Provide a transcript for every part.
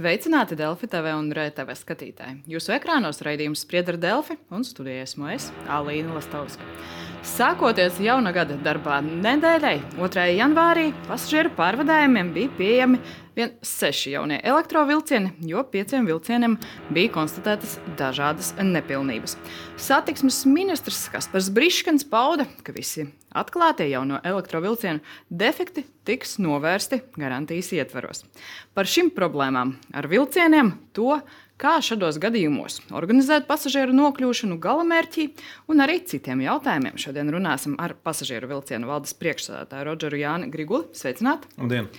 Sveicināti Delfi TV un RTV skatītāji. Jūsu ekrānos raidījums spriedz ar Delfi un studijā esmu es, Alīna Lastovska. Sākoties jaunā gada darbā nedēļai, 2. janvārī pasažieru pārvadājumiem bija pieejami vien seši jaunie elektrovilcieni, jo pieciem vilcieniem bija konstatētas dažādas nepilnības. Satiksmes ministrs Kaspars Briškans pauda, ka visi atklātie jauno elektrovilcienu defekti tiks novērsti garantijas ietvaros. Par šīm problēmām ar vilcieniem to kā šādos gadījumos organizēt pasažieru nokļūšanu galamērķī, un arī citiem jautājumiem. Šodien runāsim ar pasažieru vilcienu valdes priekšsēdētāju Rodžeru Jāni Griguli. Sveicināti! Labdien!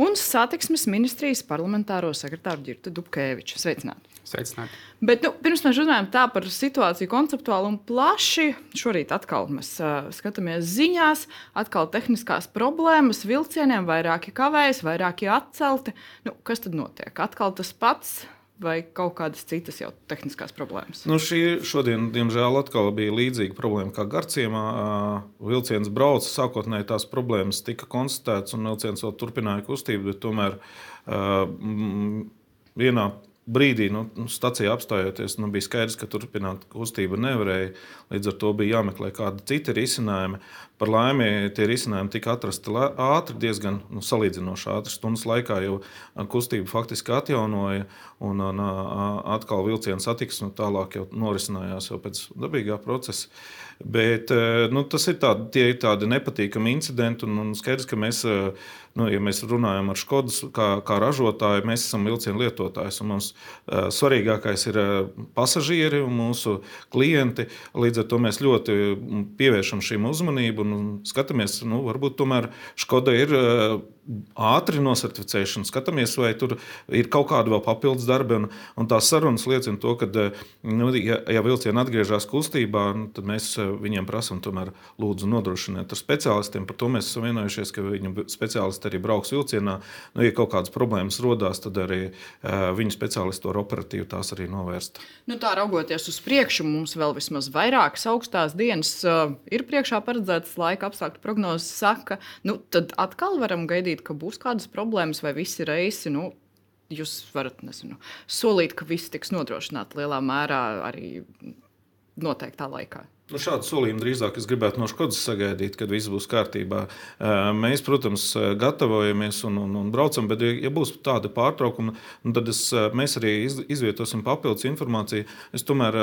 Un satiksmes ministrijas parlamentāro sekretāru Girtu Dubkeviču. Sveicināti! Sveicināti. Bet, nu, pirms mēs runājam par situāciju konceptuāli un plaši, šorīt atkal mēs uh, skatāmies ziņās, atkal tehniskās problēmas, vilcieniem vairāki kavējas, vairāki atcelti. Nu, kas tad notiek? Atkal tas pats vai kaut kādas citas jau tehniskās problēmas? Nu, šī šodien, diemžēl, atkal bija līdzīga problēma kā Garciemā. Vilciens brauca, sākotnēji tās problēmas tika konstatētas, un vilciens vēl turpināja kustību, bet tomēr vienā brīdī, nu, nu, stacijā apstājoties, nu, bija skaidrs, ka turpināt kustību nevarēja. Līdz ar to bija jāmeklē kādi citi risinājumi. Par laimi, tie risinājumi tika atrasti ātri, diezgan nu, salīdzinoši ātri. Stundas laikā jau kustību faktiski atjaunoja, un, un atkal vilciena satiksme tālāk jau norisinājās jau pēc dabīgā procesa. Bet nu, tas ir, tādi, ir tādi nepatīkami incidenti, un, un skaidrs, ka mēs nu, ja mēs runājam ar Skodas kā, kā ražotāju, mēs esam vilcienu lietotājs. Mums uh, svarīgākais ir pasažieri un mūsu klienti. Līdz ar to mēs ļoti pievēršam šīm uzmanību un skatāmies, nu, varbūt tomēr Skoda ir. Ātri nosertificēšanu, skatāmies, vai tur ir kaut kāda vēl papildus darba. Un, un tās sarunas liecina to, ka, nu, ja, ja vilcieni atgriežas kustībā, nu, tad mēs viņiem prasām, tomēr lūdzu nodrošiniet ar speciālistiem. Par to mēs esam vienojušies, ka viņu speciālisti arī brauks vilcienā. Nu, ja kaut kādas problēmas rodās, tad arī uh, viņu speciālisti var operatīvi tās arī novērst. Nu, tā raugoties uz priekšu, mums vēl vismaz vairākas augstās dienas uh, ir priekšā paredzētas laika apstākļu prognozes. Saka, nu, tad atkal varam gaidīt, ka būs kādas problēmas vai visi reisi. Nu, Jūs varat nezinu, solīt, ka viss tiks nodrošināts lielā mērā arī noteiktā laikā. Nu, šādu solījumu drīzāk es gribētu no Skodas sagaidīt, kad viss būs kārtībā. Mēs, protams, gatavojamies un, un, un braucam, bet, ja būs tāda pārtraukuma, nu, tad es, mēs arī izvietosim papildus informāciju. Es tomēr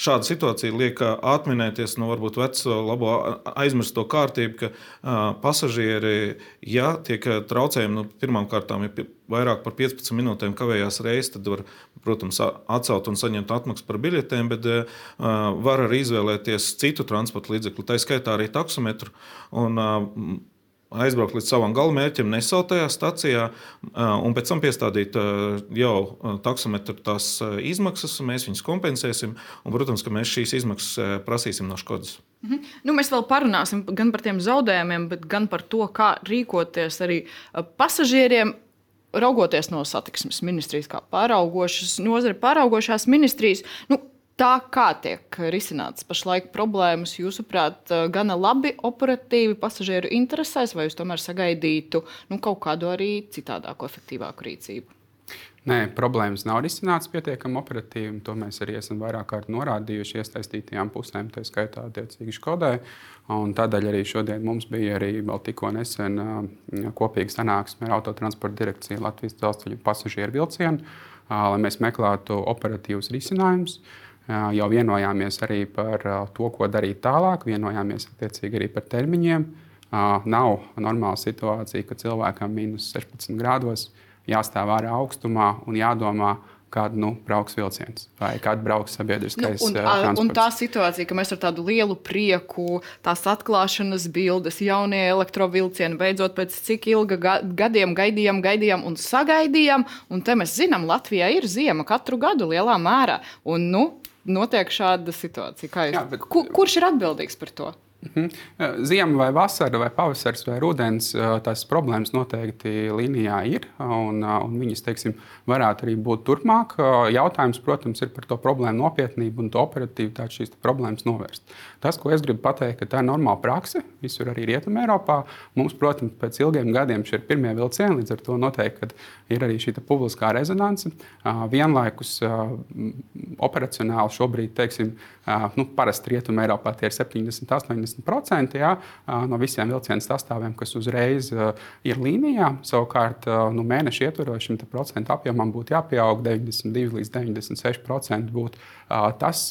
šāda situācija liek atminēties no varbūt veco, labo aizmirsto kārtību, ka pasažieri, ja tiek traucējumi, nu, pirmām kārtām ir vairāk par 15 minūtēm kavējās reizes, tad var, protams, atcelt un saņemt atmaksu par biļetēm, bet var arī izvēlēties citu transporta līdzekli, tā skaitā arī taksometru. Un, aizbraukt līdz savam galamērķim, nesaukt tajā stacijā, un pēc tam piestādīt jau taksometru tās izmaksas, mēs viņus kompensēsim. Un, protams, ka mēs šīs izmaksas prasīsim no Škodas. Mhm. Nu, mēs vēl parunāsim gan par tiem zaudējumiem, gan par to, kā rīkoties arī pasažieriem. Raugoties no satiksmes ministrijas, kā pāraugošas nozare, pāraugošās ministrijas, nu, tā, kā tiek risināts pašlaik problēmas, jūsuprāt, gana labi operatīvi pasažieru interesēs, vai jūs tomēr sagaidītu nu, kaut kādu arī citādāku, efektīvāku rīcību? Nē, problēmas nav risināts pietiekami operatīvi. To mēs arī esam vairāk kārt norādījuši iesaistītajām pusēm, tā skaitā attiecīgi Škodai. Tādēļ arī šodien mums bija arī vēl tikko nesen kopīga sanāksme ar autotransporta direkciju Latvijas dzelzceļa pasažieru vilcienu, lai mēs meklētu operatīvus risinājumus. Jau vienojāmies arī par to, ko darīt tālāk, vienojāmies attiecīgi arī par termiņiem. Nav normāla situācija, ka cilvēkam minus 16 grādos jāstāv ārā augstumā un jādomā, kad nu, brauks vilciens vai kad brauks sabiedriskais nu, un, transports. Un tā situācija, ka mēs ar tādu lielu prieku, tās atklāšanas bildes, jaunie elektrovilcieni, beidzot pēc cik ilga gadiem gaidījām, gaidījām un sagaidījām. Un te mēs zinām, Latvijā ir ziema katru gadu lielā mērā. Un, nu, notiek šāda situācija. Jūs, Jā, bet, kur, kurš ir atbildīgs par to? Mhm. Ziema vai vasara, vai pavasaris vai rudens, tās problēmas noteikti līnijā ir. Un, un viņas teiksim, varētu arī būt turpmāk. Jautājums, protams, ir par to problēmu nopietnību un to operatīvitāti šīs problēmas novērst. Tas, ko es gribu pateikt, ka tā ir normāla prakse visur arī Rietumē, Eiropā. Mums, protams, pēc ilgiem gadiem šie ir pirmie vilcieni, līdz ar to noteikti ir arī šī publiskā rezonance. Vienlaikus operacionāli šobrīd, teiksim, nu, parasti Rietumē, Eiropā tie ir 70, 80. 80% ja, no visiem vilcienu sastāviem, kas uzreiz ir līnijā. Savukārt, nu, mēneša ietvaros šim procentu apjomam būtu jāpieaug 92 līdz 96%. Būtu tas,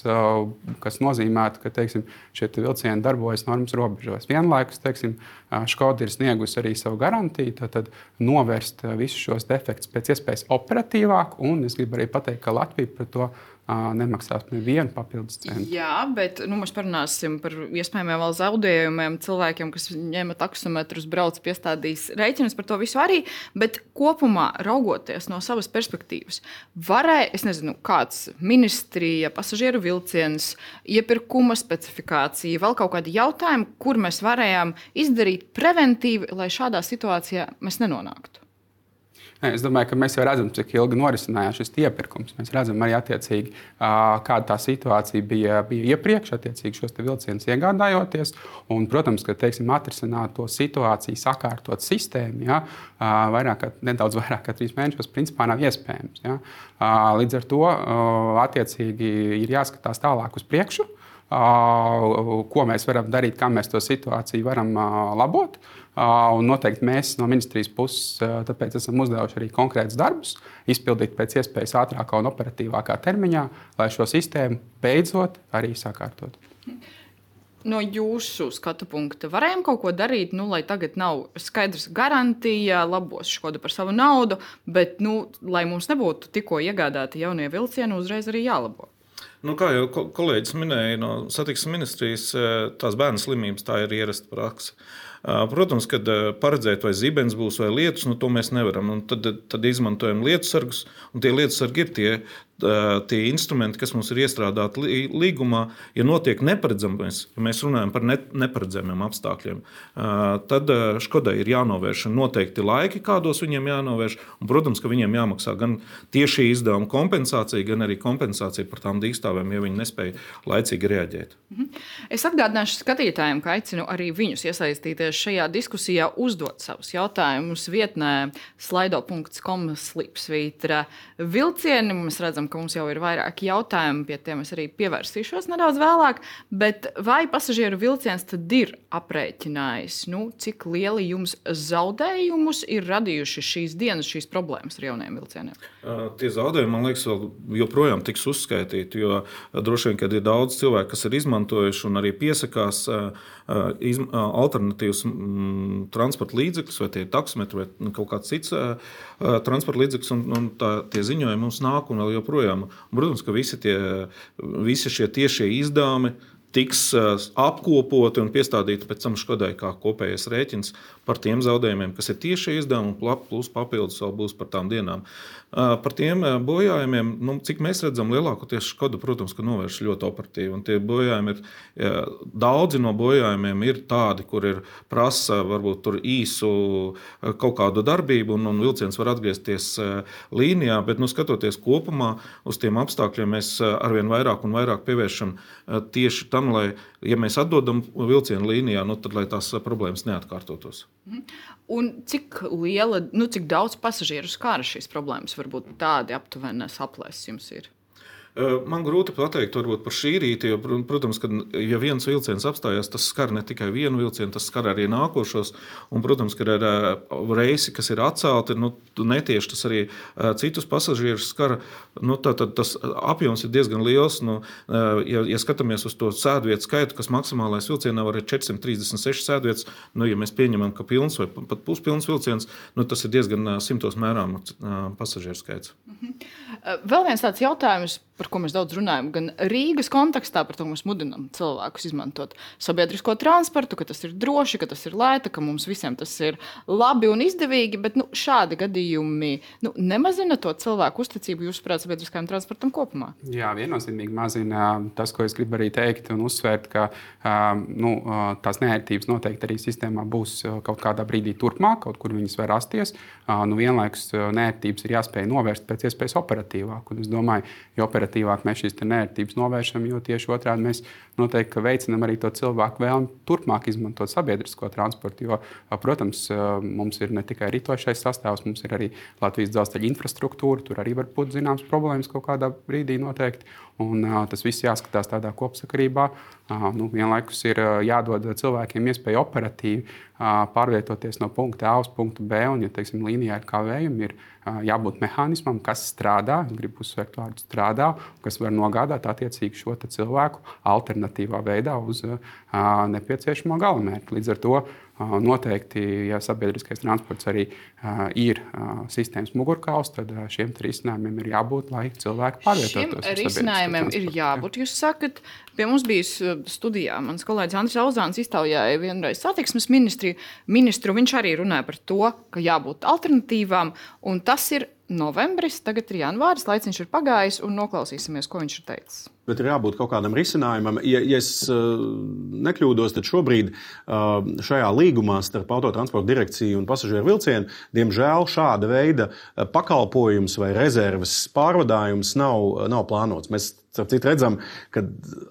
kas nozīmē, ka teiksim, šie vilcieni darbojas normas robežās. Vienlaikus teiksim, Škoda ir sniegusi arī savu garantiju, tad novērst visus šos defektus pēc iespējas operatīvāk. Un es gribu arī pateikt, ka Latvija par to nemaksās nevienu papildus cenu. Jā, bet nu, mēs parunāsim par iespējamiem vēl zaudējumiem cilvēkiem, kas ņēma taksometrus, brauc, piestādīs rēķinus par to visu arī. Bet kopumā, raugoties no savas perspektīvas, varēja, es nezinu, kāds ministrija, pasažieru vilciens, iepirkuma specifikācija, vēl kaut kādi jautājumi, kur mēs varējām izdarīt preventīvi, lai šādā situācijā mēs nenonāktu. Es domāju, ka mēs jau redzam, cik ilgi norisinājās šis iepirkums. Mēs redzam arī, kāda tā situācija bija, bija iepriekš, attiecīgi šos vilcienus iegādājoties. Un, protams, ka teiksim, atrisināt to situāciju, sakārtot sistēmu, ja, vairāk, nedaudz vairāk kā trīs mēnešos, principā nav iespējams. Ja. Līdz ar to attiecīgi ir jāskatās tālāk uz priekšu ko mēs varam darīt, kā mēs to situāciju varam labot. Un noteikti mēs no ministrijas puses tāpēc esam uzdevuši arī konkrētus darbus, izpildīt pēc iespējas ātrākā un operatīvākā termiņā, lai šo sistēmu beidzot arī sakārtot. No jūsu skatu punkta varējām kaut ko darīt, nu, lai tagad nav skaidrs garantija, labos škoda par savu naudu, bet, nu, lai mums nebūtu tikko iegādāti jaunie vilcieni, uzreiz arī jālabo. Nu, kā jau kolēģis minēja, no satiksmes ministrijas tās bērnu slimības tā ir ierasta praksa. Protams, kad paredzēt, vai zibens būs vai lietus, nu, to mēs nevaram. Un tad, tad izmantojam lietusargus, un tie lietusargi ir tie, tie instrumenti, kas mums ir iestrādāti līgumā, ja notiek neparedzamais, ja mēs runājam par ne, neparedzamiem apstākļiem, tad Škodai ir jānovērš noteikti laiki, kādos viņiem jānovērš. Un, protams, ka viņiem jāmaksā gan tieši izdevuma kompensācija, gan arī kompensācija par tām dīkstāvēm, ja viņi nespēja laicīgi reaģēt. Mhm. Es atgādināšu skatītājiem, ka aicinu arī viņus iesaistīties šajā diskusijā, uzdot savus jautājumus vietnē slaido.com slīpsvītra vilcieni. Mēs redzam, ka mums jau ir vairāki jautājumi, pie tiem es arī pievērsīšos nedaudz vēlāk. Bet vai pasažieru vilciens tad ir aprēķinājis, nu, cik lieli jums zaudējumus ir radījuši šīs dienas, šīs problēmas ar jauniem vilcieniem? Uh, tie zaudējumi, man liekas, joprojām tiks uzskaitīti, jo droši vien, kad ir daudz cilvēku, kas ir izmantojuši un arī piesakās uh, iz, uh, alternatīvas mm, transporta līdzekļus, vai tie ir taksometri vai kaut kāds cits transporta līdzeklis, un, un tā, tie ziņojumi mums nāk un vēl joprojām. Un, protams, ka visi, tie, visi šie tiešie izdevumi tiks apkopoti un piestādīti pēc tam Škodai kā kopējais rēķins par tiem zaudējumiem, kas ir tieši izdevumi, plus papildus vēl būs par tām dienām. Par tiem bojājumiem, nu, cik mēs redzam, lielākoties Škoda, protams, ka novērš ļoti operatīvi. Un tie bojājumi ir, daudzi no bojājumiem ir tādi, kur ir prasa varbūt īsu kaut kādu darbību, un, un vilciens var atgriezties līnijā, bet nu, skatoties kopumā uz tiem apstākļiem, mēs arvien vairāk un vairāk pievēršam tieši tam, lai, ja mēs atdodam vilcienu līnijā, nu, tad tās problēmas neatkārtotos. Mhm. Un cik liela, nu, cik daudz pasažieru skāra šīs problēmas? Varbūt tādi aptuveni aplēses jums ir. Man grūti pateikt par šī rīta, jo, protams, ka, ja viens vilciens apstājās, tas skar ne tikai vienu vilcienu, tas skar arī nākošos. Un, protams, ka ir reisi, kas ir atcelti, nu, netieši tas arī citus pasažierus skar. Nu, tā, tad tas apjoms ir diezgan liels. Nu, ja, ja skatāmies uz to sēdvietu skaitu, kas maksimālais vilcienā var būt 436 sēdvietas, nu, ja mēs pieņemam, ka pilns vai pat puspilns vilciens, nu, tas ir diezgan simtos mērāms pasažieru skaits. Mhm. Vēl viens tāds jautājums par ko mēs daudz runājam, gan Rīgas kontekstā, par to mēs mudinām cilvēkus izmantot sabiedrisko transportu, ka tas ir droši, ka tas ir lēti, ka mums visiem tas ir labi un izdevīgi. Bet nu, šādi gadījumi nu, nemazina to cilvēku uzticību jūsuprāt sabiedriskajam transportam kopumā. Jā, viennozīmīgi mazina tas, ko es gribu arī teikt un uzsvērt, ka nu, tās neērtības noteikti arī sistēmā būs kaut kādā brīdī turpmāk, kaut kur viņas var rasties. Nu, vienlaikus neērtības ir jāspēj novērst pēc iespējas operatīvāk. Un es domāju, jo operatīvāk mēs šīs neērtības novēršam, jo tieši otrādi mēs noteikti veicinām arī to cilvēku vēlmi turpmāk izmantot sabiedrisko transportu. Jo, protams, mums ir ne tikai ritošais sastāvs, mums ir arī Latvijas dzelzceļa infrastruktūra. Tur arī var būt zināmas problēmas kaut kādā brīdī noteikti. Un, tas viss jāskatās tādā kopsakarībā. Nu, vienlaikus ir jādod cilvēkiem iespēja operatīvi pārvietoties no punkta A uz punktu B. Un, ja teiksim, līnijā ir kavējumi, ir jābūt mehānismam, kas strādā, gribu uzsvērt vārdu strādā, kas var nogādāt attiecīgi šo cilvēku alternatīvā veidā uz nepieciešamo galamērķi. Līdz ar to Noteikti, ja sabiedriskais transports arī ir sistēmas mugurkauls, tad šiem risinājumiem ir jābūt, lai cilvēki pārvietotos. Šiem risinājumiem ir jābūt. Jūs sakat, pie mums bija studijā, mans kolēģis Andris Alzāns iztaujāja vienreiz satiksmes ministru. Viņš arī runāja par to, ka jābūt alternatīvām, un tas ir novembris, tagad ir janvāris, laiciņš ir pagājis, un noklausīsimies, ko viņš ir teicis. Bet ir jābūt kaut kādam risinājumam. Ja, ja es uh, nekļūdos, tad šobrīd uh, šajā līgumā starp autotransporta direkciju un pasažieru vilcienu, diemžēl, šāda veida uh, pakalpojums vai rezerves pārvadājums nav, nav plānots. Mēs Starp citu, redzam, ka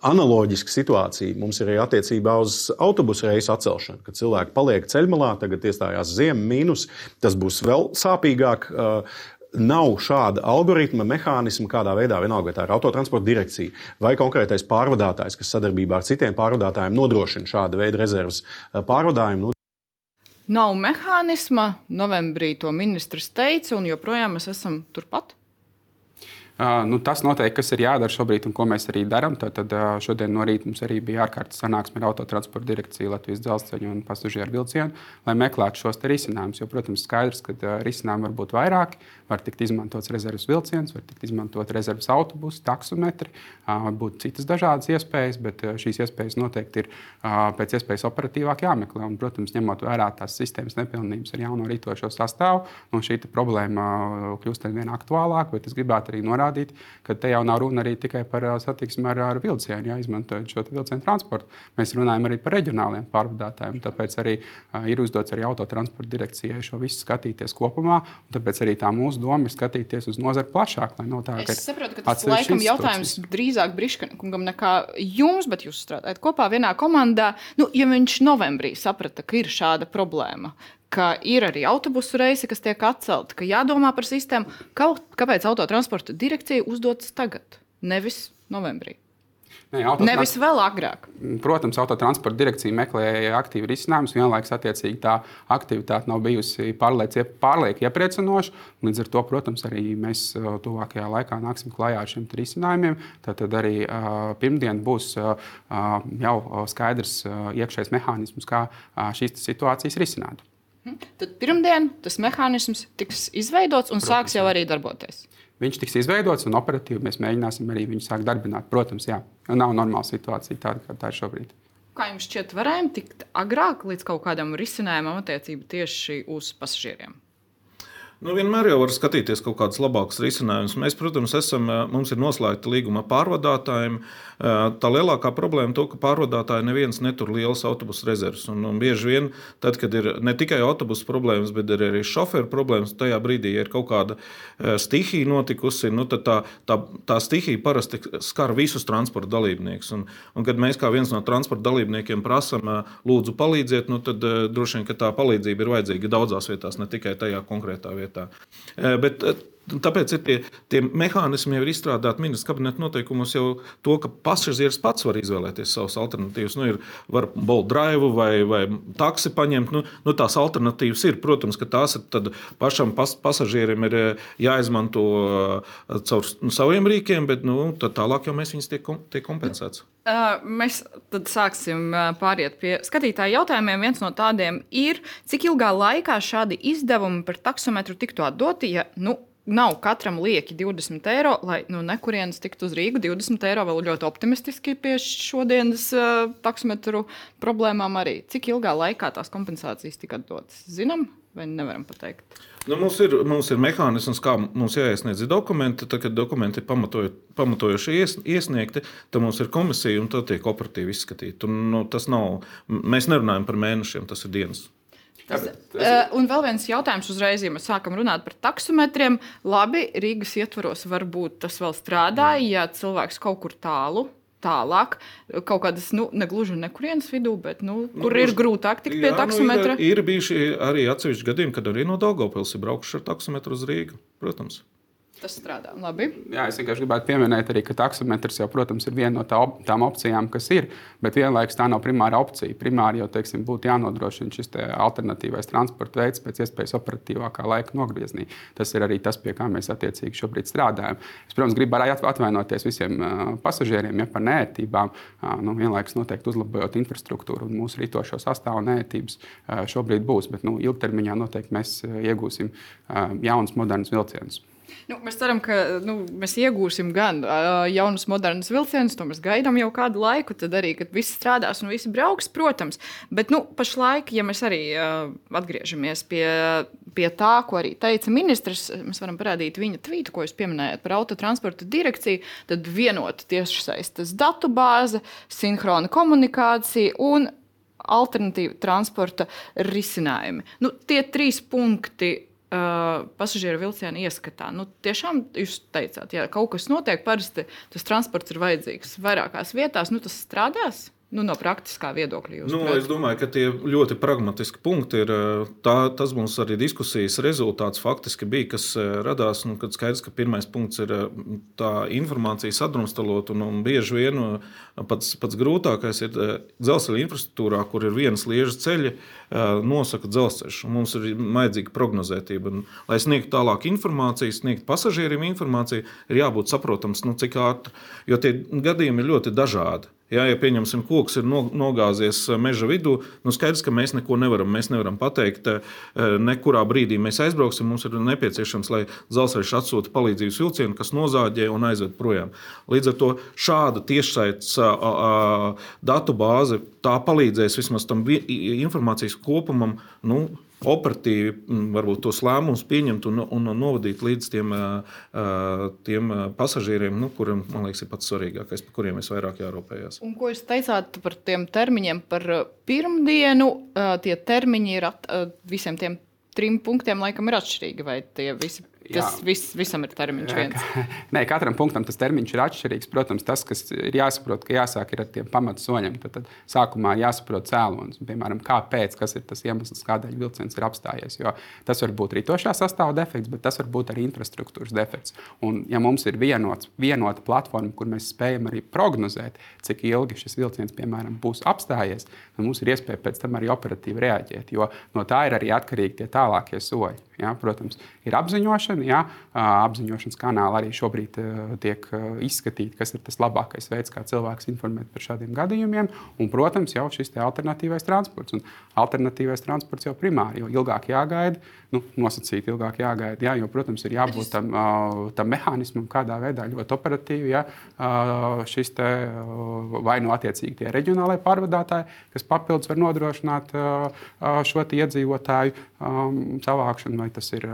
analoģiska situācija mums ir arī attiecībā uz autobusu reisu atcelšanu. Kad cilvēki paliek ceļmalā, tagad iestājās ziema mīnus, tas būs vēl sāpīgāk. Uh, nav šāda algoritma, mehānisma, kādā veidā vienalga, vai tā ir autotransporta direkcija vai konkrētais pārvadātājs, kas sadarbībā ar citiem pārvadātājiem nodrošina šāda veida rezerves uh, pārvadājumu. Nav mehānisma, novembrī to ministrs teica, un joprojām mēs esam turpat. Nu, tas noteikti, kas ir jādara šobrīd un ko mēs arī darām. Tad, šodien no rīta mums arī bija ārkārtas sanāksme ar autotransporta direkciju Latvijas dzelzceļa un pasažieru vilcienu, lai meklētu šos risinājumus. Jo, protams, skaidrs, ka risinājumi var būt vairāki. Var tikt izmantots rezerves vilciens, var tikt izmantot rezerves autobusu, taksometri, var būt citas dažādas iespējas, bet šīs iespējas noteikti ir pēc iespējas operatīvāk jāmeklē. Un, protams, ņemot vērā tās sistēmas nepilnības ar jauno rītošo sastāvu, no šī problēma kļūst ar vien aktuālāka. Bet es gribētu arī norādīt, ka te jau nav runa arī tikai par satiksmi ar, ar vilcienu, ja izmantojot šo vilcienu transportu. Mēs runājam arī par reģionāliem pārvadātājiem. Tāpēc arī ir uzdots arī autotransporta direkcijai šo visu skatīties kopumā. Tāpēc arī tā mūsu doma ir skatīties uz nozari plašāk. Tā, es saprotu, ka tas laikam jautājums drīzāk Briškungam nekā jums, bet jūs strādājat kopā vienā komandā. Nu, ja viņš novembrī saprata, ka ir šāda problēma, ka ir arī autobusu reisi, kas tiek atcelti, ka jādomā par sistēmu, kāpēc autotransporta direkcija uzdodas tagad, nevis novembrī. Ne, Nevis vēl agrāk. Protams, autotransporta direkcija meklēja aktīvu risinājumus. Vienlaikus, attiecīgi, tā aktivitāte nav bijusi pārlieku iepriecinoša. Līdz ar to, protams, arī mēs uh, tuvākajā laikā nāksim klajā ar šiem risinājumiem. Tad, tad arī uh, pirmdien būs uh, uh jau skaidrs uh, iekšējs mehānisms, kā uh, šīs situācijas risināt. Tad pirmdien tas mehānisms tiks izveidots un Protams, sāks jau arī darboties viņš tiks izveidots un operatīvi mēs mēģināsim arī viņu sākt darbināt. Protams, jā, nav normāla situācija tāda, kā tā ir šobrīd. Kā jums šķiet, varējām tikt agrāk līdz kaut kādam risinājumam attiecībā tieši uz pasažieriem? Nu, vienmēr jau var skatīties kaut kādus labākus risinājumus. Mēs, protams, esam, mums ir noslēgta līguma pārvadātājiem. Tā lielākā problēma ir tas, ka pārvadātāji neviens netur lielas autobusu rezerves. Un, un bieži vien, tad, kad ir ne tikai autobusu problēmas, bet ir arī šoferu problēmas, tajā brīdī, ja ir kaut kāda stihija notikusi, nu, tad tā, tā, tā stihija parasti skar visus transporta dalībniekus. Un, un, kad mēs kā viens no transporta dalībniekiem prasām, lūdzu, palīdziet, nu, tad droši vien tā palīdzība ir vajadzīga daudzās vietās, ne tikai tajā konkrētā vietā vietā. Eh, bet eh, Tāpēc ir tie, tie mehānismi jau ir izstrādāti ministra kabineta noteikumos, jau to, ka pasažieris pats var izvēlēties savas alternatīvas. Nu, ir, var bolt drive vai, vai taksi paņemt. Nu, nu, tās alternatīvas ir. Protams, ka tās ir pašam pas, pasažierim ir eh, jāizmanto caur nu, saviem rīkiem, bet nu, tālāk jau mēs viņus tiek, tiek kompensēts. Mēs tad sāksim pāriet pie skatītāju jautājumiem. Viens no tādiem ir, cik ilgā laikā šādi izdevumi par taksometru tiktu atdoti, ja nu, nav katram lieki 20 eiro, lai nu, nekurienes tiktu uz Rīgu. 20 eiro vēl ļoti optimistiski pie šodienas uh, taksometru problēmām arī. Cik ilgā laikā tās kompensācijas tika dotas? Zinām, vai nevaram pateikt? Nu, mums, ir, mums ir mehānisms, kā mums jāiesniedz dokumenti. Tad, kad dokumenti ir pamatoju, pamatojuši ies, iesniegti, tad mums ir komisija un tad tiek operatīvi izskatīti. Un, nu, tas nav, mēs nerunājam par mēnešiem, tas ir dienas. Tas, uh, un vēl viens jautājums uzreiz, ja mēs sākam runāt par taksometriem. Labi, Rīgas ietvaros varbūt tas vēl strādā, ja cilvēks kaut kur tālu tālāk, kaut kādas, nu, ne gluži nekurienes vidū, bet nu, nu kur nu, ir grūtāk tikt pie jā, taksometra. Nu, ir, ir bijuši arī atsevišķi gadījumi, kad arī no Daugopils ir braukuši ar taksometru uz Rīgu, protams. Tas strādā labi. Jā, es vienkārši gribētu pieminēt, arī, ka taksometrs jau, protams, ir viena no tā op tām opcijām, kas ir. Bet vienlaikus tā nav primāra opcija. Primāri jau teiksim, būtu jānodrošina šis alternatīvais transporta veids pēc iespējas operatīvākā laika nogriezienī. Tas ir arī tas, pie kā mēs attiecīgi šobrīd strādājam. Es, protams, gribu arī atvainoties visiem pasažieriem ja, par nērtībām. Uh, nu, vienlaikus noteikti uzlabojot infrastruktūru un mūsu rītošo sastāvu nērtības uh, šobrīd būs. Bet nu, ilgtermiņā noteikti mēs iegūsim jaunus, modernus vilcienus. Nu, mēs ceram, ka nu, mēs iegūsim gan uh, jaunus, modernus vilcienus, to mēs gaidām jau kādu laiku. Tad arī, kad viss strādās un visi brauks, protams. Bet nu, pašlaik, ja mēs arī uh, atgriežamies pie, pie tā, ko arī teica ministrs, mēs varam parādīt viņa tvītu, ko jūs pieminējāt par autotransporta direkciju. Tad vienota tiešsaistes datu bāze, sinhrona komunikācija un alternatīva transporta risinājumi. Nu, tie trīs punkti uh, pasažieru vilcienu ieskatā. Nu, tiešām jūs teicāt, ja kaut kas notiek, parasti tas transports ir vajadzīgs vairākās vietās, nu, tas strādās. Nu, no praktiskā viedokļa. Nu, es domāju, ka tie ļoti pragmatiski punkti ir. Tā, tas mums arī diskusijas rezultāts faktiski bija, kas radās. Nu, kad skaidrs, ka pirmais punkts ir tā informācija sadrumstalot, un, un bieži vien pats, pats grūtākais ir dzelzceļa infrastruktūrā, kur ir vienas liežas ceļi, nosaka dzelzceļš. Mums ir vajadzīga prognozētība. Un, lai sniegtu tālāk informāciju, sniegtu pasažieriem informāciju, ir jābūt saprotams, nu, cik ātri. Jo tie gadījumi ir ļoti dažādi. Jā, ja pieņemsim, koks ir nogāzies meža vidū, nu skaidrs, ka mēs neko nevaram. Mēs nevaram pateikt, nekurā brīdī mēs aizbrauksim. Mums ir nepieciešams, lai dzelzceļš atsūta palīdzības vilcienu, kas nozāģē un aizved projām. Līdz ar to šāda tiešsaites datu bāze palīdzēs vismaz tam informācijas kopumam. Nu, operatīvi mm, varbūt tos lēmumus pieņemt un, un, novadīt līdz tiem, tiem pasažieriem, nu, kuriem, man liekas, ir pats svarīgākais, par kuriem mēs vairāk jārūpējas. Un ko jūs teicāt par tiem termiņiem? Par pirmdienu tie termiņi ir at, visiem tiem trim punktiem, laikam, ir atšķirīgi, vai tie visi Tas vis, visam ir termiņš viens. Nē, katram punktam tas termiņš ir atšķirīgs. Protams, tas, kas ir jāsaprot, ka jāsāk ar tiem pamatsoļiem. Tad, tad sākumā jāsaprot cēlonis, piemēram, kāpēc, kas ir tas iemesls, kādēļ vilciens ir apstājies. Jo tas var būt ritošā sastāvā defekts, bet tas var būt arī infrastruktūras defekts. Un, ja mums ir vienots, vienota platforma, kur mēs spējam arī prognozēt, cik ilgi šis vilciens, piemēram, būs apstājies, tad mums ir iespēja pēc tam arī operatīvi reaģēt. Jo no tā ir arī atkarīgi tie tālākie soļi. Ja, protams, ir apziņošana. Ja, apziņošanas kanāli arī šobrīd tiek izskatīti, kas ir tas labākais veids, kā cilvēks informēt par šādiem gadījumiem. Un, protams, jau šis alternatīvais transports. Un alternatīvais transports jau primāri, jo ilgāk jāgaida, nu, nosacīti ilgāk jāgaida. Ja, jo, protams, ir jābūt tam, tam mehānismam, kādā veidā ļoti operatīvi ja, šis te, vai nu attiecīgi tie reģionālai pārvadātāji, kas papildus var nodrošināt šo iedzīvotāju savākšanu vai tas ir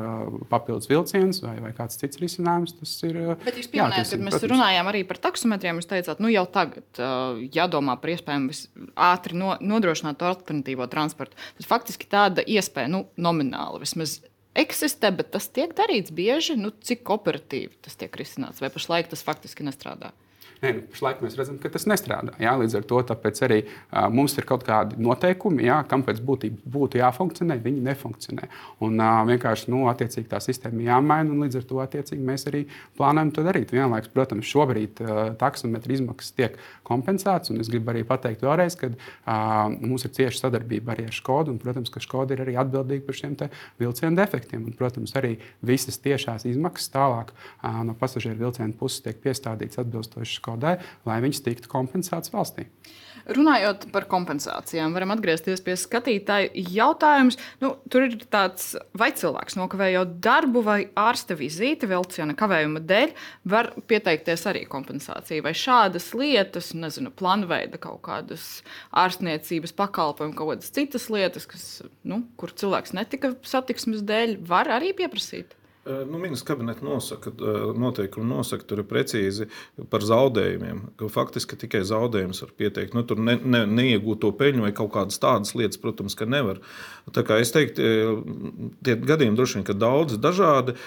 papildus vilciens vai, vai kāds cits risinājums. Tas ir. Bet jūs pieminējāt, kad mēs protams. runājām arī par taksometriem, jūs teicāt, nu jau tagad uh, jādomā par iespējām ātri no, nodrošināt alternatīvo transportu. Tad faktiski tāda iespēja, nu, nomināli vismaz eksistē, bet tas tiek darīts bieži. Nu, cik operatīvi tas tiek risināts, vai pašlaik tas faktiski nestrādā? Nē, nu, pašlaik mēs redzam, ka tas nestrādā. Jā, līdz ar to arī uh, mums ir kaut kādi noteikumi, jā, kam pēc būtības būtu jāfunkcionē, viņi nefunkcionē. Un uh, vienkārši nu, tā sistēma jāmaina, un līdz ar to mēs arī plānojam to darīt. Vienlaikus, protams, šobrīd uh, taksometra izmaksas tiek kompensētas, un es gribu arī pateikt vēlreiz, ka uh, mums ir cieša sadarbība arī ar Skodu, un, protams, ka Skoda ir arī atbildīga par šiem vilcienu defektiem. Un, protams, arī visas tiešās izmaksas tālāk uh, no pasažieru vilcienu puses tiek piestādītas atbilstoši Skodai, lai viņas tiktu kompensētas valstī. Runājot par kompensācijām, varam atgriezties pie skatītāju jautājums. Nu, tur ir tāds, vai cilvēks nokavējot darbu vai ārsta vizīti vilciena kavējuma dēļ, var pieteikties arī kompensācijai. Vai šādas lietas, nezinu, plānveida kaut kādas ārstniecības pakalpojumu, kaut kādas citas lietas, kas, nu, kur cilvēks netika satiksmes dēļ, var arī pieprasīt. Nu, Ministrs kabinets nosaka, noteikumi nosaka, tur ir precīzi par zaudējumiem. Faktiski tikai zaudējumus var pieteikt. Nu, tur ne, ne, neiegūto peļņu vai kaut kādas tādas lietas, protams, ka nevar. Tā kā es teiktu, tie gadījumi droši vien ir daudz dažādi,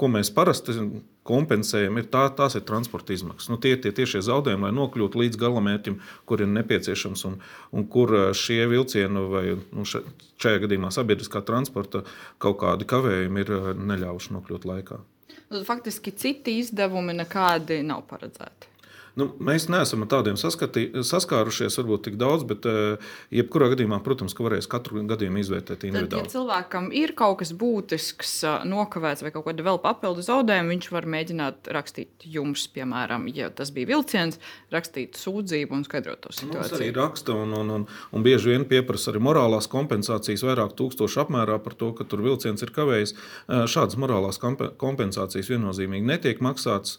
ko mēs parasti kompensējam, ir tā, tās ir transporta izmaksas. Nu, tie ir tie tiešie zaudējumi, lai nokļūtu līdz galamērķim, kur ir nepieciešams un, un kur šie vilcieni vai nu, šajā gadījumā sabiedriskā transporta kaut kādi kavējumi ir neļāvuši nokļūt laikā. Nu, faktiski citi izdevumi nekādi nav paredzēti. Nu, mēs neesam ar tādiem saskatī, saskārušies, varbūt tik daudz, bet uh, jebkurā gadījumā, protams, ka varēs katru gadījumu izvērtēt individuāli. Tad, ja cilvēkam ir kaut kas būtisks, uh, nokavēts vai kaut kāda vēl papildu zaudējuma, viņš var mēģināt rakstīt jums, piemēram, ja tas bija vilciens, rakstīt sūdzību un skaidrot to situāciju. Mums arī raksta un, un, un, un bieži vien pieprasa arī morālās kompensācijas vairāk tūkstošu apmērā par to, ka tur vilciens ir kavējis. Uh, šādas morālās kompensācijas viennozīmīgi netiek maksātas,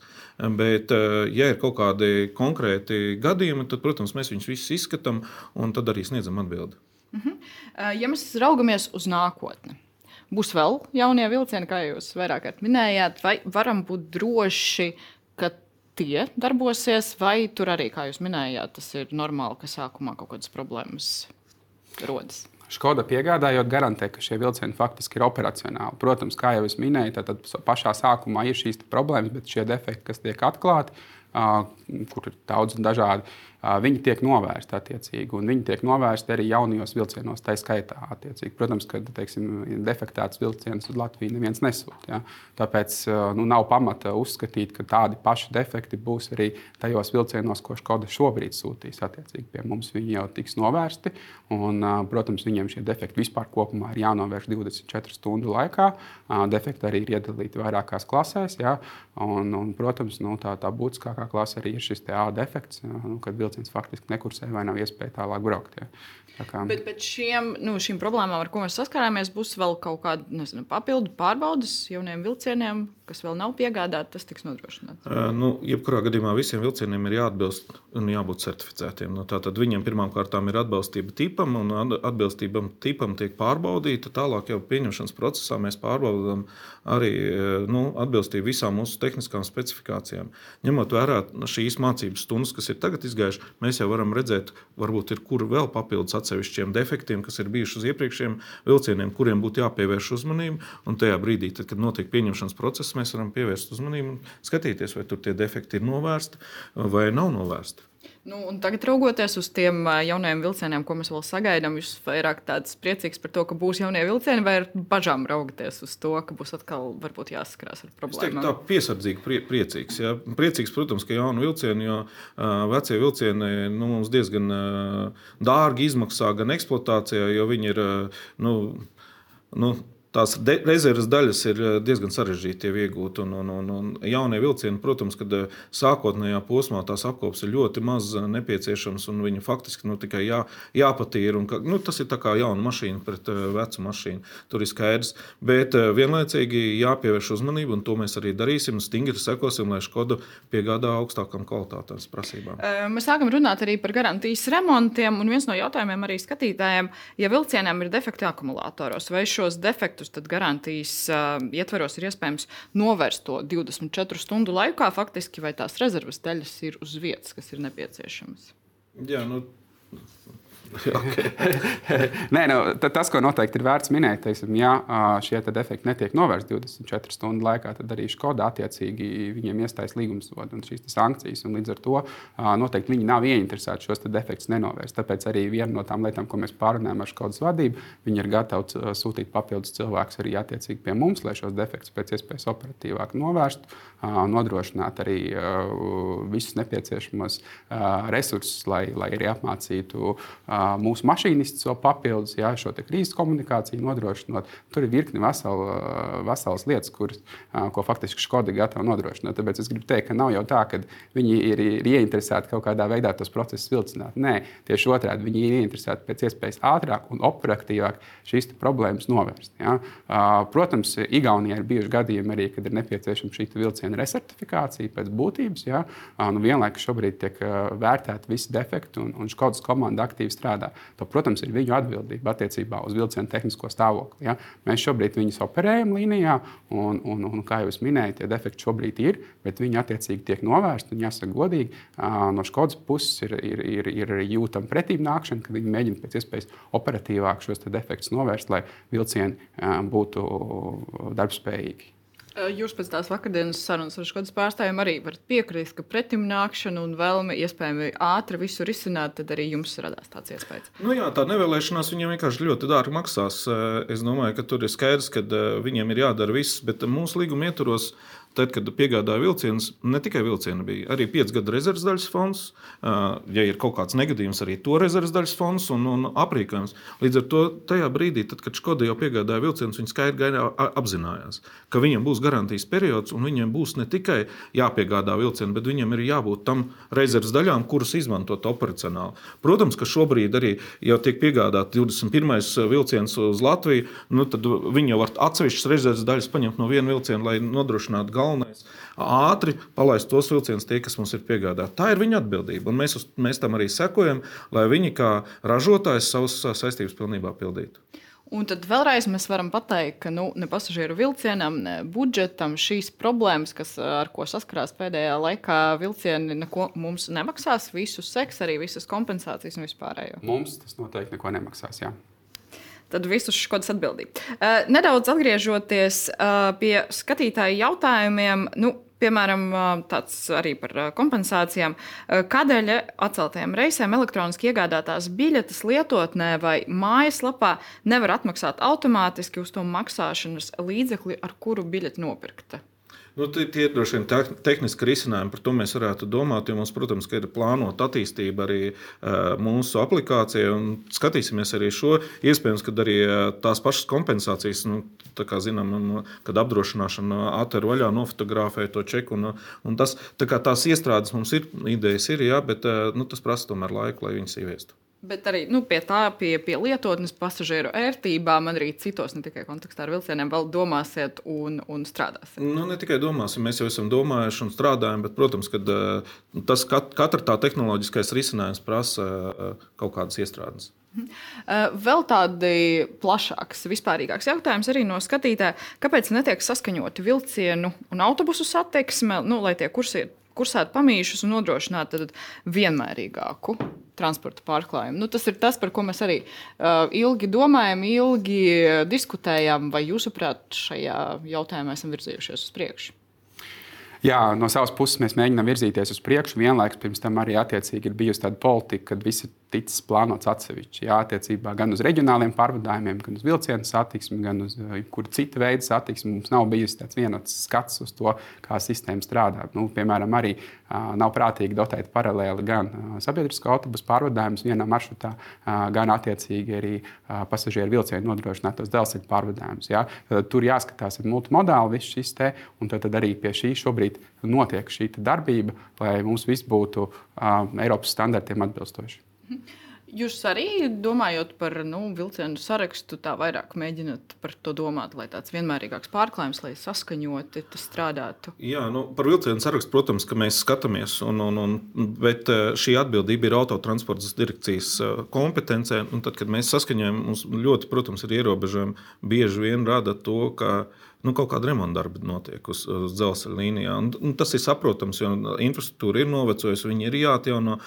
bet, ja ir kaut kādi kādi konkrēti gadījumi, tad, protams, mēs viņus visus izskatām un tad arī sniedzam atbildi. Uh mhm. -huh. Ja mēs raugamies uz nākotni, būs vēl jaunie vilcieni, kā jūs vairāk kārt minējāt, vai varam būt droši, ka tie darbosies, vai tur arī, kā jūs minējāt, tas ir normāli, ka sākumā kaut kādas problēmas rodas? Škoda piegādājot, garantē, ka šie vilcieni faktiski ir operacionāli. Protams, kā jau es minēju, tad pašā sākumā ir šīs problēmas, bet šie defekti, kas tiek atklāti, kur ir daudz un dažādi viņi tiek novērsti attiecīgi, un viņi tiek novērsti arī jaunajos vilcienos, tā skaitā. Attiecīgi. Protams, ka teiksim, defektēts vilciens uz Latviju neviens nesūta. Ja? Tāpēc nu, nav pamata uzskatīt, ka tādi paši defekti būs arī tajos vilcienos, ko Škoda šobrīd sūtīs. Attiecīgi pie mums viņi jau tiks novērsti, un, protams, viņiem šie defekti vispār kopumā ir jānovērš 24 stundu laikā. Defekti arī ir iedalīti vairākās klasēs, ja? un, un, protams, nu, tā, tā būtiskākā klase arī ir šis A defekts, nu, vilciens faktiski nekursē vai nav iespēja tālāk braukt. Ja. Tā kā... Bet pēc šiem, nu, šīm problēmām, ar ko mēs saskarāmies, būs vēl kaut kāda nezinu, papildu pārbaudas jauniem vilcieniem, kas vēl nav piegādāti. Tas tiks nodrošināts. Uh, nu, jebkurā gadījumā visiem vilcieniem ir jāatbilst un jābūt certificētiem. Nu, tātad viņiem pirmkārt ir atbilstība tipam, un atbilstība tipam tiek pārbaudīta. Tālāk jau pieņemšanas procesā mēs pārbaudām arī nu, atbilstību visām mūsu tehniskām specifikācijām. Ņemot vērā šīs mācības stundas, kas ir tagad izgājušas, mēs jau varam redzēt, varbūt ir kur vēl papildus atsevišķiem defektiem, kas ir bijuši uz iepriekšējiem vilcieniem, kuriem būtu jāpievērš uzmanība. Un tajā brīdī, tad, kad notiek pieņemšanas process, mēs varam pievērst uzmanību un skatīties, vai tur tie defekti ir novērsti vai nav novērsti. Nu, tagad, raugoties uz tiem jaunajiem vilcieniem, ko mēs vēl sagaidām, jūs vairāk tāds priecīgs par to, ka būs jaunie vilcieni, vai ar bažām raugoties uz to, ka būs atkal varbūt jāsaskarās ar problēmām? Tā piesardzīgi prie, priecīgs. Jā. Priecīgs, protams, ka jauni vilcieni, jo uh, vecie vilcieni nu, mums diezgan uh, dārgi izmaksā gan eksploatācijā, jo viņi ir. Uh, nu, nu, tās rezerves daļas ir eh, diezgan sarežģīti iegūt. Un, un, un, un jaunie vilcieni, protams, kad eh, sākotnējā posmā tās apkopes ir ļoti maz eh, nepieciešams un viņi faktiski nu, tikai jā, jāpatīra. Un, nu, tas ir kā jauna mašīna pret vecu mašīnu. Tur ir skaidrs. Bet vienlaicīgi jāpievērš uzmanība, un to mēs arī darīsim. Stingri sekosim, lai Škoda piegādā augstākām kvalitātes prasībām. Mēs sākam runāt arī par garantijas remontiem. Un viens no jautājumiem arī skatītājiem, ja vilcienam ir defekti akumulātoros, vai šos defektus gadus, tad garantijas uh, ietveros ir iespējams novērst to 24 stundu laikā, faktiski, vai tās rezerves daļas ir uz vietas, kas ir nepieciešamas. Jā, nu, Nē, nu, tas, ko noteikti ir vērts minēt, teiksim, ja šie defekti netiek novērsti 24 stundu laikā, tad arī Skoda attiecīgi viņiem iestājas līgumsodu un šīs sankcijas. Un līdz ar to noteikti viņi nav ieinteresēti šos defektus nenovērst. Tāpēc arī viena no tām lietām, ko mēs pārunājam ar Skodas vadību, viņi ir gatavi sūtīt papildus cilvēkus arī attiecīgi pie mums, lai šos defektus pēc iespējas operatīvāk novērstu, nodrošināt arī visus nepieciešamos resursus, lai, lai arī apmācītu mūsu mašīnists vēl papildus jā, šo krīzes komunikāciju nodrošinot. Tur ir virkni vesela, veselas lietas, kuras, ko faktiski Škoda ir gatava nodrošināt. Tāpēc es gribu teikt, ka nav jau tā, ka viņi ir, ir ieinteresēti kaut kādā veidā tos procesus vilcināt. Nē, tieši otrādi viņi ir ieinteresēti pēc iespējas ātrāk un operatīvāk šīs problēmas novērst. Ja? Protams, Igaunijā ir bijuši gadījumi arī, kad ir nepieciešama šī vilciena resertifikācija pēc būtības. Ja? Nu, vienlaikus šobrīd tiek vērtēti visi defekti un, un Škodas komanda aktīvi strādā. To, protams, ir viņu atbildība attiecībā uz vilciena tehnisko stāvokli. Ja? Mēs šobrīd viņus operējam līnijā, un, un, un kā jau minēju, tie defekti šobrīd ir, bet viņi attiecīgi tiek novērsti. Un, jāsaka, godīgi, no Škodas puses ir, ir, ir, ir jūtama pretīm nākšana, kad viņi mēģina pēc iespējas operatīvāk šos defektus novērst, lai vilcieni būtu darbspējīgi. Jūs pēc tās vakardienas sarunas ar Škodas pārstāvjiem arī varat piekrist, ka pretimnākšana un vēlme iespējami ātri visu risināt, tad arī jums radās tāds iespējas. Nu jā, tā nevēlēšanās viņiem vienkārši ļoti dārgi maksās. Es domāju, ka tur ir skaidrs, ka viņiem ir jādara viss, bet mūsu līguma ietvaros Tad, kad piegādāja vilcienus, ne tikai vilcieni, bija arī 5 gadu rezerves daļas fonds. Ja ir kaut kāds negadījums, arī to rezerves daļas fonds un, un aprīkojums. Līdz ar to tajā brīdī, tad, kad Škoda jau piegādāja vilcienus, viņi skaidri apzinājās, ka viņiem būs garantijas periods un viņiem būs ne tikai jāpiegādā vilcieni, bet viņiem ir jābūt tam rezerves daļām, kuras izmantot operacionāli. Protams, ka šobrīd arī jau tiek piegādāts 21. vilciens uz Latviju, nu, tad viņi jau var atsevišķas rezerves daļas paņemt no viena vilciena, lai nodrošinātu galveno galvenais - ātri palaist tos vilcienus, tie, kas mums ir piegādāti. Tā ir viņa atbildība, un mēs, uz, mēs tam arī sekojam, lai viņi kā ražotājs savas saistības pilnībā pildītu. Un tad vēlreiz mēs varam pateikt, ka nu, ne pasažieru vilcienam, ne budžetam šīs problēmas, kas, ar ko saskarās pēdējā laikā, vilcieni neko mums nemaksās. Visus seks, arī visas kompensācijas un vispārējo. Mums tas noteikti neko nemaksās. Jā tad visus škodas atbildību. Uh, nedaudz atgriežoties uh, pie skatītāju jautājumiem. Nu, Piemēram, tāds arī par kompensācijām. Kādēļ atceltajām reisēm elektroniski iegādātās biļetes lietotnē vai mājaslapā nevar atmaksāt automātiski uz to maksāšanas līdzekli, ar kuru biļeti nopirkta? Nu, tie ir droši vien tehniski risinājumi, par to mēs varētu domāt. Mums, protams, ir plānota attīstība arī uh, mūsu aplikācijai. Skatīsimies arī šo. Iespējams, ka arī tās pašas kompensācijas, nu, kā zinām, un, kad apdrošināšana atver vaļā, nofotografē to čeku. Un, un tas, tā tās iestrādes mums ir, idejas ir, jā, bet uh, nu, tas prasa tomēr laiku, lai viņas ieviestu. Bet arī nu, pie tā, pie, pie lietotnes pasažieru ērtībām, arī citos, ne tikai kontekstā ar vilcieniem, vēl domāsiet un, un strādāsiet. Nu, ne tikai domāsim, mēs jau esam domājuši un strādājam, bet, protams, ka eh, tas kat, katra tā tehnoloģiskais risinājums prasa eh, kaut kādas iestrādes. Mhm. Eh, vēl tādi plašāks, vispārīgāks jautājums arī no skatītāja, kāpēc netiek saskaņoti vilcienu un autobusu satiksme, nu, lai tie kursi kursētu pamīšus un nodrošinātu vienmērīgāku transporta pārklājumu. Nu, tas ir tas, par ko mēs arī uh, ilgi domājam, ilgi diskutējam, vai jūsuprāt, šajā jautājumā esam virzījušies uz priekšu. Jā, no savas puses mēs mēģinām virzīties uz priekšu. Vienlaikus pirms tam arī ir bijusi tāda politika, kad visi ticis plānots atsevišķi. Jā, attiecībā gan uz reģionāliem pārvadājumiem, gan uz vilcienu satiksmi, gan uz eh, kuru citu veidu satiksmi. Mums nav bijis tāds vienots skats uz to, kā sistēma strādā. Nu, piemēram, arī uh, nav prātīgi dotēt paralēli gan sabiedrisko autobusu pārvadājumus vienā maršrutā, uh, gan attiecīgi arī uh, pasažieru vilcienu nodrošinātos dzelzceļa pārvadājumus. Ja? Tad tur jāskatās, ir multimodāli viss šis te, un tad, tad arī pie šī šobrīd notiek šī darbība, lai mums viss būtu Eiropas standartiem atbilstoši. Jūs arī domājot par nu, vilcienu sarakstu, tā vairāk mēģināt par to domāt, lai tāds vienmērīgāks pārklājums, lai saskaņoti tas strādātu. Jā, nu, par vilcienu sarakstu, protams, ka mēs skatāmies, un, un, un, bet eh, šī atbildība ir autotransporta direkcijas eh, kompetencē. Tad, kad mēs saskaņojam, mums ļoti, protams, ir ierobežojumi. Bieži vien rada to, ka nu, kaut kāda remonta darba notiek uz, uz dzelzceļa līnijā. Un, un tas ir saprotams, jo infrastruktūra ir novecojusi, viņi ir jāatjauno.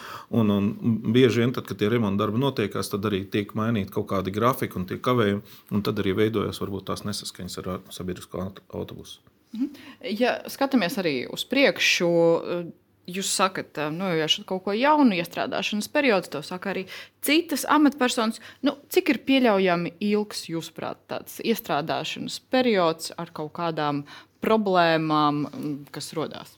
Un, un bieži vien, tad, kad tie remonta darbi notiekās, tad arī tiek mainīti kaut kādi grafiki un tie kavējumi. Un tad arī veidojas varbūt tās nesaskaņas ar sabiedrisko autobusu. Mhm. Ja skatāmies arī uz priekšu, jūs sakat, nu, ja šeit kaut ko jaunu iestrādāšanas periods, to saka arī citas amatpersonas. Nu, cik ir pieļaujami ilgs, jūsuprāt, tāds iestrādāšanas periods ar kaut kādām problēmām, kas rodās?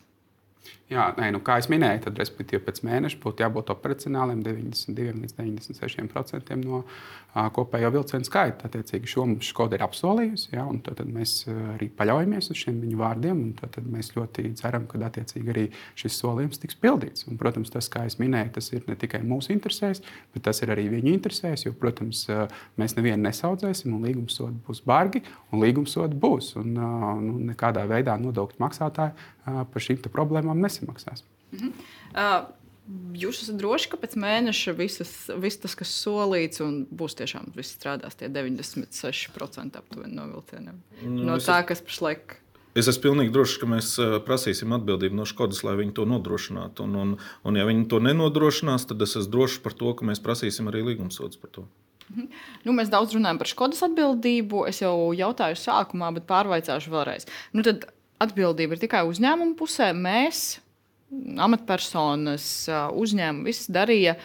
Jā, nē, nu, kā jau minēju, tad respektīvi pēc mēneša būtu jābūt operacionāliem 92 līdz 96% no uh, kopējo vilcienu skaita. Attiecīgi, šo mums Skoda ir apsolījusi, ja, un tad, mēs arī paļaujamies uz šiem viņu vārdiem. Tad, mēs ļoti ceram, ka attiecīgi arī šis solījums tiks pildīts. Un, protams, tas, kā jau minēju, tas ir ne tikai mūsu interesēs, bet tas ir arī viņu interesēs. Jo, protams, mēs nevienu nesaudzēsim, un līgumsodi būs bargi, un līgumsodi būs. Un, nu, nekādā veidā nodokļu maksātāji par šīm problēmām nesamaksās. Mhm. Uh, Jūs esat droši, ka pēc mēneša visas, viss tas, kas solīts, būs tiešām viss strādās tie 96% aptuveni no vilcieniem. Nu, no tā, kas pašlaik. Es esmu pilnīgi drošs, ka mēs prasīsim atbildību no Skodas, lai viņi to nodrošinātu. Un, un, un ja viņi to nenodrošinās, tad es esmu drošs par to, ka mēs prasīsim arī līgumsodus par to. Mhm. Nu, mēs daudz runājam par Skodas atbildību. Es jau jautāju sākumā, bet pārvaicāšu vēlreiz. Nu, tad atbildība ir tikai uzņēmuma pusē. Mēs, amatpersonas, uzņēmumi, viss darīja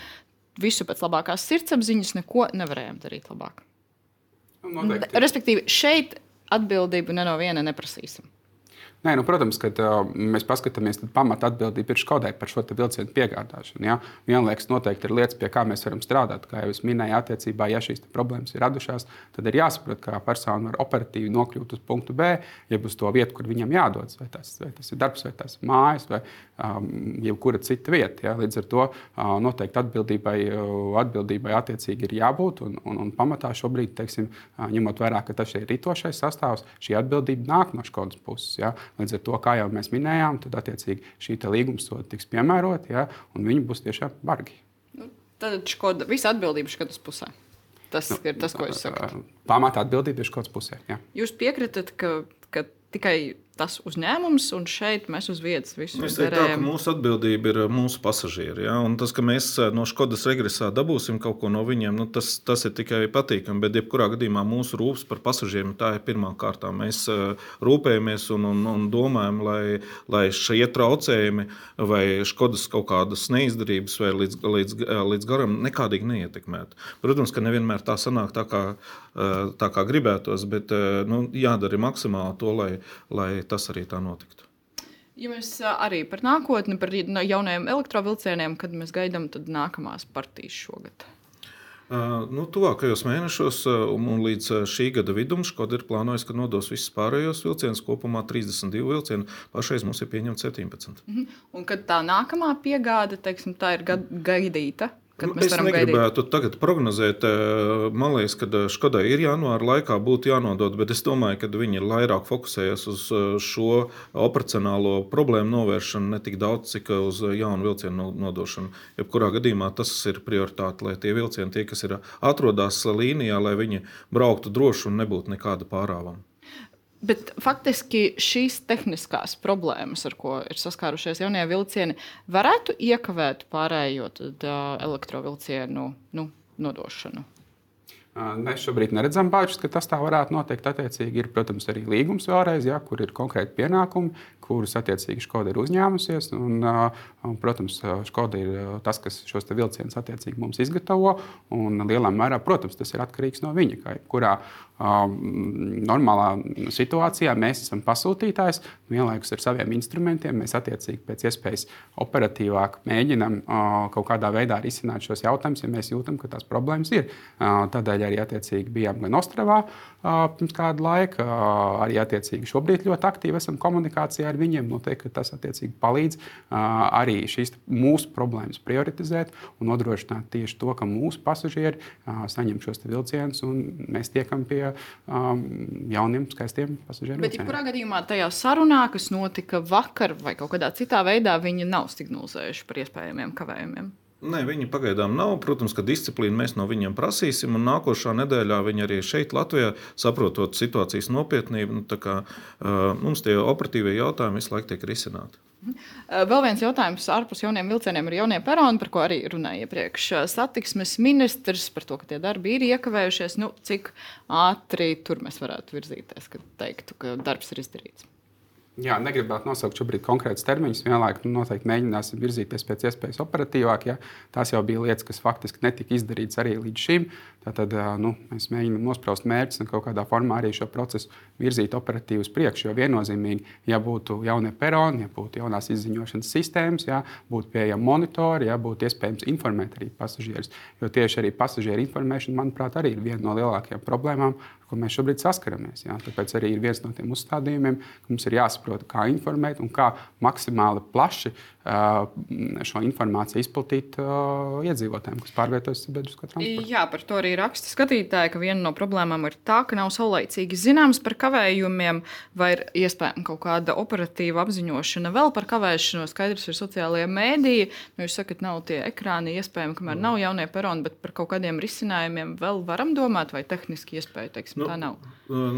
visu pēc labākās sirdsapziņas, neko nevarējām darīt labāk. Noteikti. Respektīvi, šeit atbildību ne no viena neprasīsim. Nē, nu, protams, kad uh, mēs paskatāmies, tad pamata atbildība ir Škodai par šo vilcienu piegādāšanu. Ja? Vienlaikus noteikti ir lietas, pie kā mēs varam strādāt. Kā jau es minēju, attiecībā, ja šīs problēmas ir radušās, tad ir jāsaprot, kā persona var operatīvi nokļūt uz punktu B, jeb uz to vietu, kur viņam jādodas. Vai tas, vai tas ir darbs, vai tas ir mājas, vai um, jebkura cita vieta. Ja? Līdz ar to uh, noteikti atbildībai, uh, atbildībai attiecīgi ir jābūt. Un, un, un pamatā šobrīd, teiksim, uh, ņemot vērā, ka tas ir ritošais sastāvs, šī atbildība nāk no Škodas puses. Ja? Līdz ar to, kā jau mēs minējām, tad attiecīgi šī līguma soda tiks piemērota, ja, un viņi būs tiešām bargi. Nu, tad škoda, visa atbildība skatas pusē. Tas nu, ir tas, ko jūs sakat. Pamatā atbildība ir škodas pusē. Jā. Jūs piekritat, ka, ka tikai tas uzņēmums, un šeit mēs uz vietas visu mēs darām. Mūsu atbildība ir uh, mūsu pasažieri. Ja? Un tas, ka mēs uh, no Skodas regresā dabūsim kaut ko no viņiem, nu, tas, tas ir tikai patīkami. Bet, jebkurā gadījumā, mūsu rūpes par pasažieriem tā ir pirmā kārtā. Mēs uh, rūpējamies un, un, un domājam, lai, lai šie traucējumi vai Skodas kaut kādas neizdarības vai līdz, līdz, līdz garam nekādīgi neietekmētu. Protams, ka nevienmēr tā sanāk tā, kā, tā kā gribētos, bet nu, jādara maksimāli to, lai, lai tas arī tā notiktu. Ja mēs arī par nākotni, par jaunajiem elektrovielcieniem, kad mēs gaidām nākamās partijas šogad. Uh, nu, tuvākajos mēnešos un, un līdz šī gada vidum Škoda ir plānojusi, ka nodos visus pārējos vilcienus, kopumā 32 vilcienu. Pašreiz mums ir pieņemts 17. Uh -huh. Un kad tā nākamā piegāde, teiksim, tā ir gaidīta, es negribētu gaidīt? tagad prognozēt. Eh, man liekas, ka eh, Škodai ir janvāra laikā būtu jānodod, bet es domāju, ka viņi ir vairāk fokusējies uz eh, šo operacionālo problēmu novēršanu, ne tik daudz, cik uz jaunu vilcienu nodošanu. Jebkurā gadījumā tas ir prioritāte, lai tie vilcieni, tie, kas ir atrodas līnijā, lai viņi brauktu droši un nebūtu nekāda pārāvuma. Bet faktiski šīs tehniskās problēmas, ar ko ir saskārušies jaunie vilcieni, varētu iekavēt pārējo elektrovilcienu nu, nodošanu. Mēs šobrīd neredzam bāžas, ka tas tā varētu notikt. Attiecīgi ir, protams, arī līgums vēlreiz, ja, kur ir konkrēti pienākumi, kurus attiecīgi Škoda ir uzņēmusies. Un, un, protams, Škoda ir tas, kas šos vilcienus attiecīgi mums izgatavo. Lielā mērā, protams, tas ir atkarīgs no viņa. Kā kurā normālā situācijā mēs esam pasūtītājs, vienlaikus ar saviem instrumentiem mēs attiecīgi pēc iespējas operatīvāk mēģinam kaut kādā veidā risināt šos jautājumus, ja mēs jūtam, ka tās problēmas ir. Tādēļ arī attiecīgi bijām gan Ostravā pirms kāda laika, arī attiecīgi šobrīd ļoti aktīvi esam komunikācijā ar viņiem. Noteikti tas attiecīgi palīdz arī šīs mūsu problēmas prioritizēt un nodrošināt tieši to, ka mūsu pasažieri saņem šos vilcienus un mēs tiekam pie jauniem, skaistiem pasažieriem. Bet, jebkurā gadījumā, tajā sarunā, kas notika vakar vai kaut kādā citā veidā, viņi nav signalizējuši par iespējamiem kavējumiem. Nē, viņi pagaidām nav. Protams, ka disciplīnu mēs no viņiem prasīsim. Nākošā nedēļā viņi arī šeit, Latvijā, saprotot situācijas nopietnību, nu, kā, uh, mums tie operatīvie jautājumi visu laiku tiek risināti. Vēl viens jautājums ārpus jauniem vilcieniem ir jaunie peroni, par ko arī runāja iepriekš. Satiksmes ministrs par to, ka tie darbi ir iekavējušies. Nu, cik ātri tur mēs varētu virzīties, kad teiktu, ka darbs ir izdarīts? Jā, negribētu nosaukt šobrīd konkrētus termiņus. Vienlaikus nu, noteikti mēģināsim virzīties pēc iespējas operatīvāk. Ja? Tās jau bija lietas, kas faktiski netika izdarītas arī līdz šim. Tad nu, mēs mēģinām nospraust mērķus un kaut kādā formā arī šo procesu virzīt operatīvi uz priekšu. Jo viennozīmīgi, ja būtu jaunie peroni, ja būtu jaunās izziņošanas sistēmas, ja būtu pieejami monitori, ja būtu iespējams informēt arī pasažierus. Jo tieši arī pasažieru informēšana, manuprāt, arī ir viena no lielākajām problēmām, ko mēs šobrīd saskaramies. Ja? Tāpēc arī ir viens no tiem uzstādījumiem, ka mums ir jāsaprot, kā informēt un kā maksimāli plaši uh, šo informāciju izplatīt uh, iedzīvotājiem, kas pārvietojas sabiedrisko transportu. Jā, par to arī raksta skatītāji, ka viena no problēmām ir tā, ka nav saulaicīgi zināms par kavējumiem, vai ir iespējama kaut kāda operatīva apziņošana vēl par kavēšanos. Skaidrs ir sociālajie mēdīji. Nu, jūs sakat, nav tie ekrāni iespējami, kamēr mm. nav jaunie peroni, bet par kaut kādiem risinājumiem vēl varam domāt, vai tehniski iespēja, teiksim, nu, tā nav.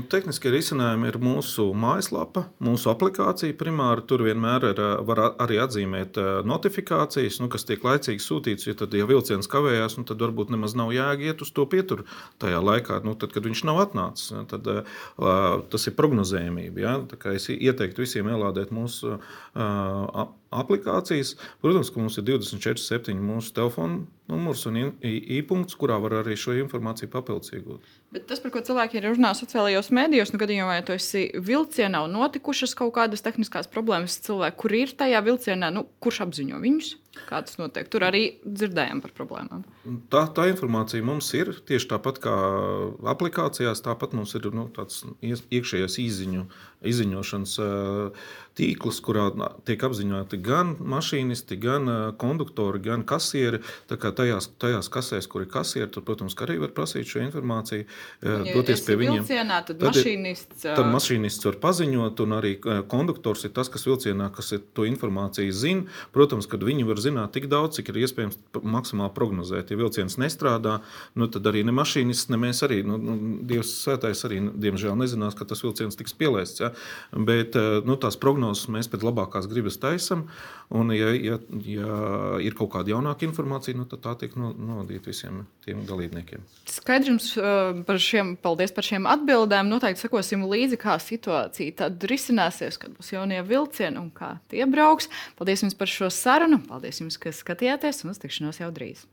Tehniskie risinājumi ir mūsu mājaslapa, mūsu aplikācija. Primāri tur vienmēr ir, var arī atzīmēt notifikācijas, nu, kas tiek laicīgi sūtītas. Ja tad, ja vilciens kavējās, nu, tad varbūt nemaz nav jēga iet uz to pieturu tajā laikā, nu, tad, kad viņš nav atnācis. Tad, uh, tas ir prognozējumība. Ja? Es ieteiktu visiem ielādēt mūsu uh, aplikācijas. Protams, ka mums ir 24, 7 mūsu telefona numurs un e-punkts, kurā var arī šo informāciju papildus iegūt. Bet tas, par ko cilvēki ir runā sociālajos mēdījos, nu, gadījumā, ja tu esi vilcienā un notikušas kaut kādas tehniskās problēmas, cilvēki, kur ir tajā vilcienā, nu, kurš apziņo viņus? Kā tas notiek? Tur arī dzirdējām par problēmām. Tā, tā informācija mums ir tieši tāpat kā aplikācijās. Tāpat mums ir nu, tāds iekšējais izziņu, izziņošanas tīkls, kurā tiek apziņoti gan mašīnisti, gan konduktori, gan kasieri. Tajās, tajās kasēs, kur ir kasieri, tur, protams, arī var prasīt šo informāciju, ja doties pie viņiem. Vilcienā, tad, tad, mašīnists, tad mašīnists var paziņot, un arī konduktors ir tas, kas vilcienā kas to informāciju zina. Protams, kad viņi var zināt tik daudz, cik ir iespējams maksimāli prognozēt. Ja vilciens nestrādā, nu, tad arī ne mašīnists, ne mēs arī, nu, nu, Dievs svētais arī, diemžēl, nezinās, ka tas vilciens tiks pielaists. Ja? Bet eh, nu, tās prognozes mēs pēc labākās gribas taisam, un ja, ja, ja ir kaut kāda jaunāka informācija, nu, tad tā tiek nodīta visiem tiem dalībniekiem. Skaidrs eh, par šiem, paldies par šiem atbildēm. Noteikti sekosim līdzi, kā situācija tad risināsies, kad būs jaunie vilcieni un kā tie brauks. Paldies jums par šo sarunu. Paldies jums, ka skatījāties un uz tikšanos jau drīz.